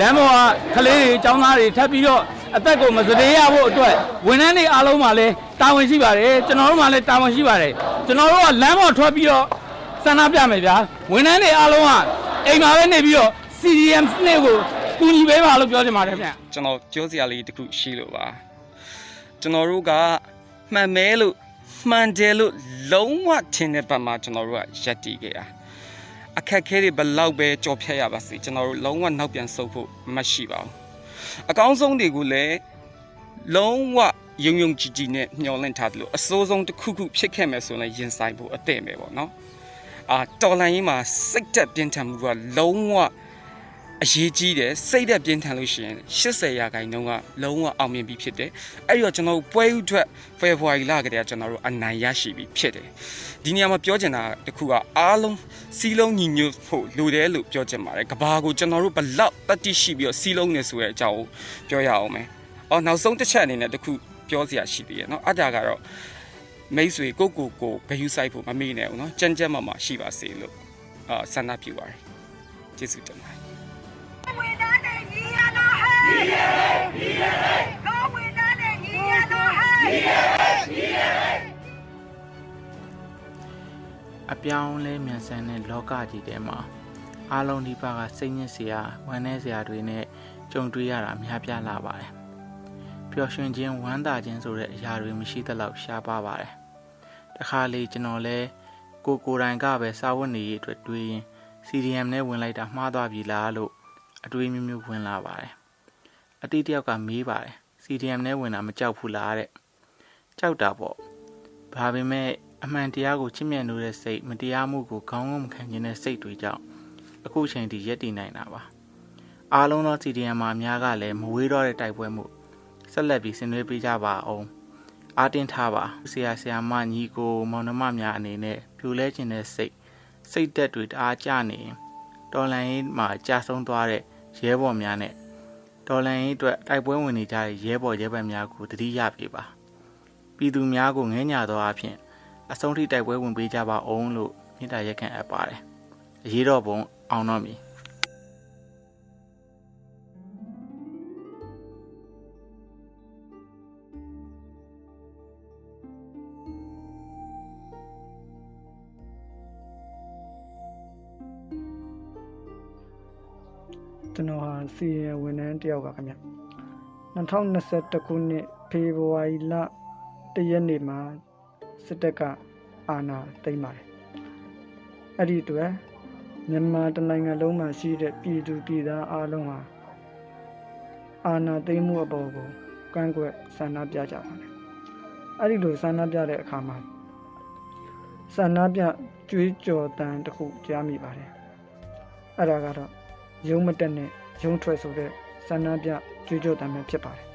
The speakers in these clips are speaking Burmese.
လမ်းပေါ်ကကလေးတွေចောင်းသားတွေထပ်ပြီးတော့အသက်ကိုမစတေးရဖို့အတွက်ဝန်ထမ်းတွေအားလုံးမှာလည်းတာဝန်ရှိပါတယ်ကျွန်တော်တို့မှာလည်းတာဝန်ရှိပါတယ်ကျွန်တော်တို့ကလမ်းပေါ်ထွက်ပြီးတော့ဆန္ဒပြမယ်ဗျာဝန်ထမ်းတွေအားလုံးကအိမ်မှာပဲနေပြီးတော့ CDM စနစ်ကိုကူညီပေးပါလို့ပြောချင်ပါတယ်ဗျာကျွန်တော်ပြောစရာလေးတစ်ခုရှိလို့ပါကျွန်တော်တို့ကမှန်မဲလို့ မှန်တယ်လို့လုံးဝထင်တဲ့ဘက်မှာကျွန်တော်တို့ကယက်တည်ခဲ့တာအခက်ခဲတွေဘယ်လောက်ပဲကြော်ဖြတ်ရပါစေကျွန်တော်တို့လုံးဝနောက်ပြန်ဆုတ်ဖို့မရှိပါဘူးအကောင်းဆုံးတွေကိုလည်းလုံးဝယုံယုံကြည်ကြည်နဲ့မျှော်လင့်ထားတယ်လို့အစိုးဆုံးတစ်ခုခုဖြစ်ခဲ့မယ်ဆိုရင်လည်းရင်ဆိုင်ဖို့အသင့်ပဲပေါ့နော်အာတော်လိုင်းကြီးမှာစိတ်သက်ပြင်းထန်မှုကလုံးဝ အရေးကြီးတယ်စိတ်သက်ပြင်းထန်လို့ရှိရင်80ရာခိုင်နှုန်းကလုံးဝအောင်မြင်ပြီးဖြစ်တယ်အဲ့ဒီတော့ကျွန်တော်တို့ပွဲဥထွက်ဖေဖော်ဝါရီလကတည်းကကျွန်တော်တို့အနိုင်ရရှိပြီးဖြစ်တယ်ဒီနေရာမှာပြောချင်တာတခုကအားလုံးစီးလုံးညီညွတ်ဖို့လိုတယ်လို့ပြောချင်ပါတယ်ကဘာကိုကျွန်တော်တို့ဘလောက်တတိရှိပြီးတော့စီးလုံးနေဆိုတဲ့အကြောင်းကိုပြောရအောင်မယ်အော်နောက်ဆုံးတစ်ချက်အနေနဲ့တခုပြောစရာရှိသေးတယ်เนาะအဲ့ဒါကတော့မိတ်ဆွေကိုကိုကိုဘယ်ယူဆိုင်ဖို့မမေ့နဲ့ဘူးเนาะကြမ်းကြမ်းမှမှရှိပါစေလို့အာဆန္ဒပြုပါတယ်ကျေးဇူးတင်ပါတယ် အပြောင်းလဲမြန်ဆန်တဲ့လောကကြီးထဲမှာအားလုံးဒီပါကစိတ်ညစ်စရာဝမ်းနည်းစရာတွေနဲ့ကြုံတွေ့ရတာအများပြားလာပါတယ်။ပျော်ရွှင်ခြင်းဝမ်းသာခြင်းဆိုတဲ့အရာတွေမရှိသလောက်ရှားပါပါတယ်။တခါလေကျွန်တော်လဲကိုကိုယ်တိုင်ကပဲစာဝတ်နေရေးအတွက်တွေးရင် CDM နဲ့ဝင်လိုက်တာမှားသွားပြီလားလို့အတွေးမျိုးမျိုးဝင်လာပါတယ်။ အတိတ်တယောက်ကမေးပါတယ် CDM နဲ့ဝင်တာမကြောက်ဘူးလားတဲ့။ကြောက်တာပေါ့။ဘာပေမဲ့အမှန်တရားကိုချစ်မြတ်နိုးတဲ့စိတ်မတရားမှုကိုခေါင်းငုံမခံခြင်းတဲ့စိတ်တွေကြောင့်အခုချိန်ထိရက်တည်နိုင်တာပါအားလုံးသော CDM မှာအများကလည်းမဝေးတော့တဲ့တိုက်ပွဲမှုဆက်လက်ပြီးဆင်နွှဲပေးကြပါအောင်အားတင်းထားပါဆရာဆရာမညီကိုမောင်နှမများအနေနဲ့ပြိုလဲခြင်းတဲ့စိတ်စိတ်သက်တွေတအားကြနေရင်တော်လန်ရေးမှာကြာဆုံးသွားတဲ့ရဲဘော်များနဲ့ တော်လန်ရေးအတွက်တိုက်ပွဲဝင်နေကြတဲ့ရဲဘော်ရဲဘက်များကိုတတိယပြေပါပြည်သူများကိုငဲညာသောအဖြစ်အဆုံးထိတိုက်ပွဲဝင်ပေးကြပါအောင်လို့မေတ္တာရက်ခံအပ်ပါတယ်။အရေးတော်ပုံအောင်တော့မည် ကျွန်တော်ဟာစီရင်ဝန်ထမ်းတယောက်ပါခင်ဗျ2021ခုနှစ်ဖေဖော်ဝါရီလ1ရက်နေ့မှာစစ်တပ်ကအာဏာသိမ်းပါတယ်အဲ့ဒီအတွက်မြန်မာတိုင်းနိုင်ငံလုံးမှာရှိတဲ့ပြည်သူပြည်သားအားလုံးဟာအာဏာသိမ်းမှုအပေါ်ကိုကန့်ကွက်ဆန္ဒပြကြပါတယ်အဲ့ဒီလိုဆန္ဒပြတဲ့အခါမှာဆန္ဒပြကြွေးကြော်တန်တစ်ခုကြားမိပါတယ်အဲ့ဒါကတော့ ရုံးမတက်နဲ့ရုံးထွက်ဆိုတဲ့ဆန္ဒပြကြွေးကြော်တမ်းပဲဖြစ်ပါတယ်။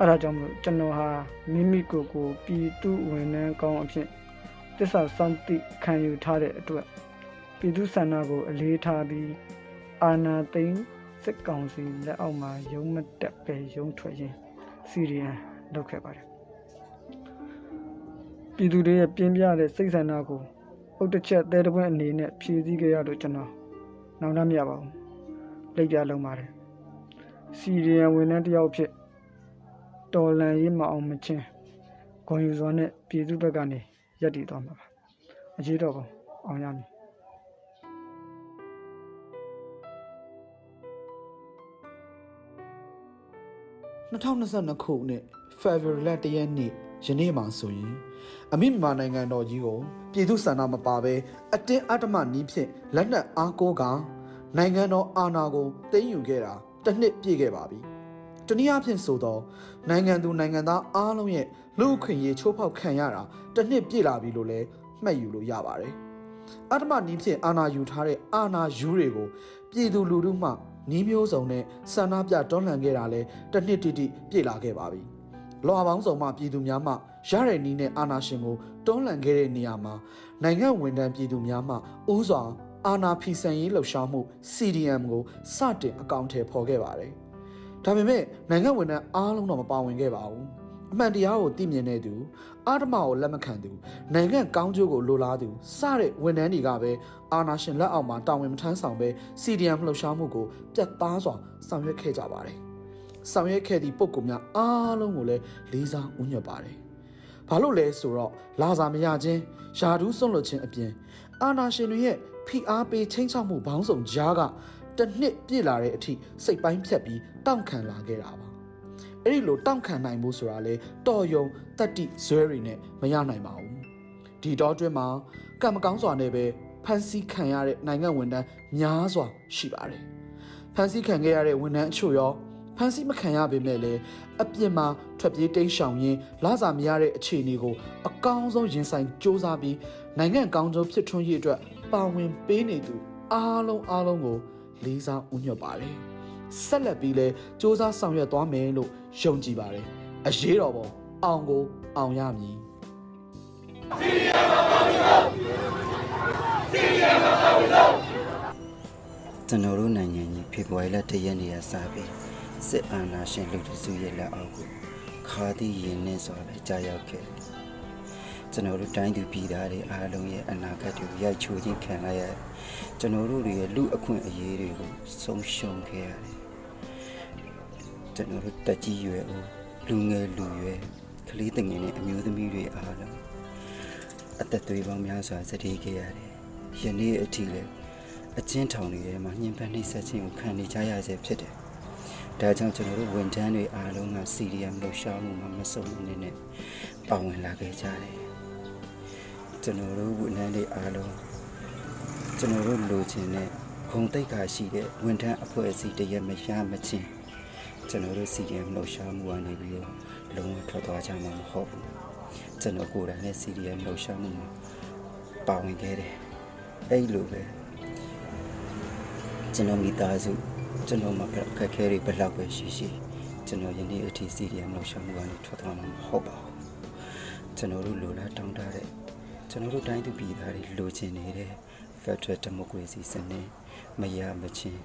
အဲဒါကြောင့်မလို့ကျွန်တော်ဟာမိမိကိုယ်ကိုပြည်သူဝန်ထမ်းကောင်းအဖြစ်တစ္ဆာစောင့်တိခံယူထားတဲ့အတွက်ပြည်သူဆန္ဒကိုအလေးထားပြီးအာဏာသိမ်းစစ်ကောင်စီလက်အောက်မှာရုံးမတက်ပဲရုံးထွက်ရင်းစီရီယန်လုပ်ခဲ့ပါတယ်။ပြည်သူတွေရဲ့ပြင်းပြတဲ့စိတ်ဆန္ဒကိုအုတ်တစ်ချက်သဲတစ်ပွင့်အနေနဲ့ဖြည့်ဆည်းကြရလို့ကျွန်တော် နောင်တမရပါဘူးလိပ်ပြလုံးပါတယ်စီရီယံဝန်ထမ်းတစ်ယောက်ဖြစ်တော်လန်ရေးမအောင်မချင်းဂွန်ယူစွာနဲ့ပြည်သူဘက်ကနေရက်တည်သွားမှာပါအရေးတော်ပုံအောင်ရမည်2022ခုနှစ် February လ1ရက်နေ့ ယနေ့မှဆိုရင်အမိမြန်မာနိုင်ငံတော်ကြီးကိုပြည်သူ့ဆန္ဒမပါဘဲအတင်းအဓမ္မနီးဖြင့်လက်နက်အားကိုးကနိုင်ငံတော်အာဏာကိုသိမ်းယူခဲ့တာတစ်နှစ်ပြည့်ခဲ့ပါပြီ။တနည်းအားဖြင့်ဆိုတော့နိုင်ငံသူနိုင်ငံသားအားလုံးရဲ့လူ့အခွင့်အရေးချိုးဖောက်ခံရတာတစ်နှစ်ပြည့်လာပြီလို့လည်းမှတ်ယူလို့ရပါတယ်။အဓမ္မနီးဖြင့်အာဏာယူထားတဲ့အာဏာယူတွေကိုပြည်သူလူထုမှနီးမျိုးစုံနဲ့ဆန္ဒပြတွန်းလှန်ခဲ့တာလဲတစ်နှစ်တိတိပြည့်လာခဲ့ပါပြီ။ လွှာပေါင်းစုံမှပြည်သူများမှရတဲ့နီးနဲ့အာဏာရှင်ကိုတွန်းလှန်ခဲ့တဲ့နေရာမှာနိုင်ငံဝန်ထမ်းပြည်သူများမှဥစွာအာဏာဖီဆန်ရေးလှုပ်ရှားမှု CDM ကိုစတင်အကောင့်ထဲပေါ်ခဲ့ပါတယ်။ဒါပေမဲ့နိုင်ငံဝန်ထမ်းအားလုံးတော့မပါဝင်ခဲ့ပါဘူး။အမှန်တရားကိုသိမြင်တဲ့သူအာဓမကိုလက်မခံသူနိုင်ငံကောင်းကျိုးကိုလိုလားသူစတဲ့ဝန်ထမ်းတွေကပဲအာဏာရှင်လက်အောက်မှာတာဝန်မထမ်းဆောင်ပဲ CDM လှုပ်ရှားမှုကိုပြတ်သားစွာဆောင်ရွက်ခဲ့ကြပါတယ်။ ဆောင်ရွက်ခဲ့သည့်ပုံကူများအားလုံးကိုလည်းလေးစားဥညွတ်ပါတယ်။ဘာလို့လဲဆိုတော့လာစာမရခြင်းယာဒူးဆွန့်လွတ်ခြင်းအပြင်အာဏာရှင်တွေရဲ့ဖိအားပေးချင်းချောက်မှုဘောင်းဆောင်ကြားကတစ်နှစ်ပြည့်လာတဲ့အထိစိတ်ပိုင်းဖြတ်ပြီးတောင့်ခံလာခဲ့တာပါအဲ့ဒီလိုတောင့်ခံနိုင်မှုဆိုတာလေတော်ယုံတတ္တိဇွဲတွေနဲ့မရနိုင်ပါဘူးဒီတော့အတွင်းမှာကံမကောင်းစွာနဲ့ပဲဖန်ဆီးခံရတဲ့နိုင်ငံဝန်ထမ်းများစွာရှိပါတယ်ဖန်ဆီးခံခဲ့ရတဲ့ဝန်ထမ်းအချို့ရော ဖန်ဆီးမခံရပေမဲ့လည်းအပြစ်မှာထွက်ပြေးတိမ်းရှောင်ရင်းလစာမရတဲ့အခြေအနေကိုအကောင်းဆုံးရင်ဆိုင်စ조사ပြီးနိုင်ငံကောင်းကျိုးဖြစ်ထွန်းရေးအတွက်ပါဝင်ပေးနေသူအားလုံးအားလုံးကိုလေးစားဥညွတ်ပါတယ်ဆက်လက်ပြီးလဲစ조사ဆောင်ရွက်သွားမယ်လို့ယုံကြည်ပါတယ်အရေးတော်ပုံအောင်ကိုအောင်ရမည် ကျွန်တော်တို့နိုင်ငံကြီးဖေဖော်ဝါရီလ၁ရက်နေ့ကစပြီး စစ်အာဏာရှင်လူတစုရဲ့လက်အောက်ကိုခါသည့်ရင်နဲ့စွာပဲကြာရောက်ခဲ့တယ်ကျွန်တော်တို့တိုင်းသူပြည်သားတွေအားလုံးရဲ့အနာဂတ်ကိုရိုက်ချိုးခြင်းခံလိုက်ရတယ်ကျွန်တော်တို့တွေရဲ့လူအခွင့်အရေးတွေကိုဆုံးရှုံးခဲ့ရတယ်ကျွန်တော်တို့တက်ကြီးရွယ်ဦးလူငယ်လူရွယ်ကလေးတငယ်နဲ့အမျိုးသမီးတွေအားလုံးအသက်သွေးပေါင်းများစွာစတေးခဲ့ရတယ်ယနေ့အထိလည်းအချင်းထောင်တွေထဲမှာညှဉ်းပန်းနှိပ်စက်ခြင်းကိုခံနေကြရဆဲဖြစ်တယ်။ ဒါကြောင့်ကျွန်တော်တို့ဝန်ထမ်းတွေအားလုံးက CDM လှုပ်ရှားမှုမှာမစုံအနေနဲ့ပါဝင်လာခဲ့ကြတယ်။ကျွန်တော်တို့ဝန်ထမ်းတွေအားလုံးကျွန်တော်တို့လိုချင်တဲ့ဂုဏ်သိက္ခာရှိတဲ့ဝန်ထမ်းအဖွဲ့အစည်းတရက်မရမချင်းကျွန်တော်တို့ CDM လှုပ်ရှားမှုကနေပြီးတော့လုံးဝထွက်သွားကြမှာမဟုတ်ဘူး။ကျွန်တော်ကိုယ်တိုင်လည်း CDM လှုပ်ရှားမှုမှာပါဝင်ခဲ့တယ်။အဲ့လိုပဲကျွန်တော်မိသားစု ကျွန်တော်မှာအခက်အခဲတွေဘယ်လောက်ပဲရှိရှိကျွန်တော်ယနေ့အထိ CDM လောက်ရှောင်မှုကနေထွက်သွားမှာမဟုတ်ပါဘူးကျွန်တော်တို့လိုလားတောင်းတတဲ့ကျွန်တော်တို့တိုင်းသူပြည်သားတွေလိုချင်နေတဲ့ Federal Democracy စနစ်မရမချင်း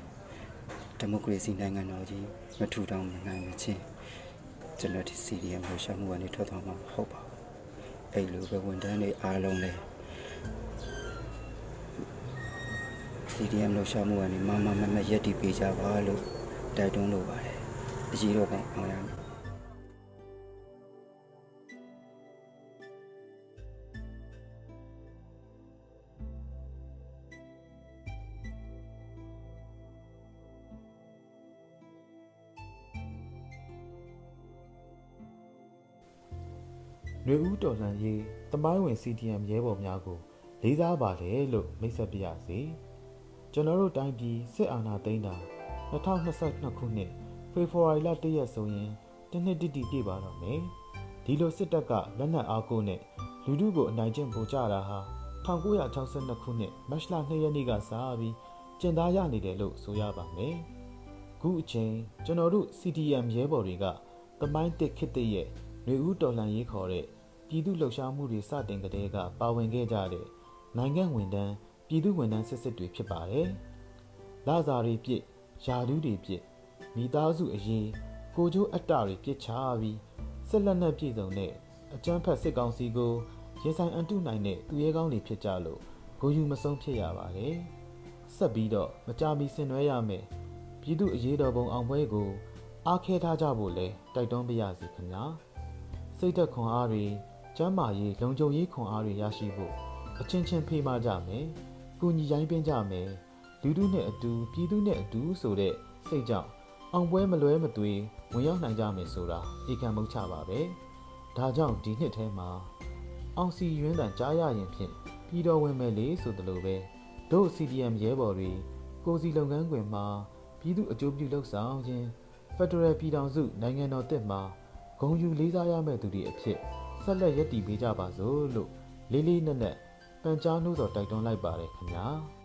Democracy နိုင်ငံတော်ကြီးမထူထောင်နိုင်မချင်းကျွန်တော်ဒီ CDM လောက်ရှောင်မှုကနေထွက်သွားမှာမဟုတ်ပါဘူးအဲ့လိုပဲဝန်ထမ်းတွေအားလုံးလည်း CDM လှူရှာမှုကနေမမမမရက်တီပေးကြပါလို့တိုက်တွန်းလိုပါတယ်အကြီးတော့ပေါ့အောင်ရမယ်ຫນွေဦးတော်လှန်ရေးတမိုင်းဝင် CDM ရဲဘော်များကိုလေးစားပါတယ်လို့မိတ်ဆက်ပြရစီ ကျွန်တော်တို့တိုင်းပြည်စစ်အာဏာသိမ်းတာ2022ခုနှစ်ဖေဖော်ဝါရီလ1ရက်ဆိုရင်တစ်နှစ်တိတိပြည့်ပါတော့မယ်ဒီလိုစစ်တပ်ကလက်နက်အားကိုးနဲ့လူထုကိုအနိုင်ကျင့်ပို့ကြတာဟာ1962ခုနှစ်မတ်လ2ရက်နေ့ကစပြီးကျင်သားရနေတယ်လို့ဆိုရပါမယ်ခုအချိန်ကျွန်တော်တို့ CDM ရဲဘော်တွေကတမိုင်းတစ်ခစ်တဲ့ရဲ့ຫນွေဦးတော်လှန်ရေးခေါ်တဲ့ပြည်သူ့လှုပ်ရှားမှုတွေစတင်ကတည်းကပါဝင်ခဲ့ကြတဲ့နိုင်ငံဝန်ထမ်း ပြည်သူဝန်ထမ်းစစ်စစ်တွေဖြစ်ပါတယ်။လစာတွေပြစ်ယာဒူးတွေပြစ်မိသားစုအရေးကိုကျိုးအတ္တတွေပြစ်ချပြီးစစ်လက်နက်ပြည်စုံတဲ့အကြမ်းဖက်စစ်ကောင်စီကိုရင်ဆိုင်အန်တုနိုင်တဲ့သူရဲကောင်းတွေဖြစ်ကြလို့ဂိုယူမဆုံးဖြစ်ရပါတယ်။ဆက်ပြီးတော့မကြမီဆင်နွှဲရမယ်ပြည်သူအရေးတော်ပုံအောင်ပွဲကိုအားခဲထားကြဖို့လဲတိုက်တွန်းပါရစေခင်ဗျာ။စိတ်သက်ခွန်အားတွေကျမ်းမာရေးလုံခြုံရေးခွန်အားတွေရရှိဖို့အချင်းချင်းဖေးမကြမယ်။ ကုညီရိုင်းပင်းကြမယ်။လူထုနဲ့အတူပြည်သူနဲ့အတူဆိုတဲ့စိတ်ကြောင့်အောင်ပွဲမလွဲမသွေဝင်ရောက်နိုင်ကြမယ်ဆိုတာဧကံမုတ်ချပါပဲ။ဒါကြောင့်ဒီနှစ်ထဲမှာအောင်စီရွန်းတန်ကြားရရင်ဖြင့်ပြည်တော်ဝင်မယ်လေဆိုသလိုပဲတို့ CDM ရဲဘော်တွေကိုစီလုပ်ငန်းခွင်မှာပြည်သူအကျိုးပြုလှုပ်ဆောင်ခြင်းဖက်ဒရယ်ပြည်ထောင်စုနိုင်ငံတော်တစ်မှာဂုံယူလေးစားရမယ့်သူတွေအဖြစ်ဆက်လက်ရည်တည်ပေးကြပါစို့လို့လေးလေးနက်နက် ပန်ကြားနှိုးတော်တိုက်တွန်းလိုက်ပါတယ်ခင်ဗျာ။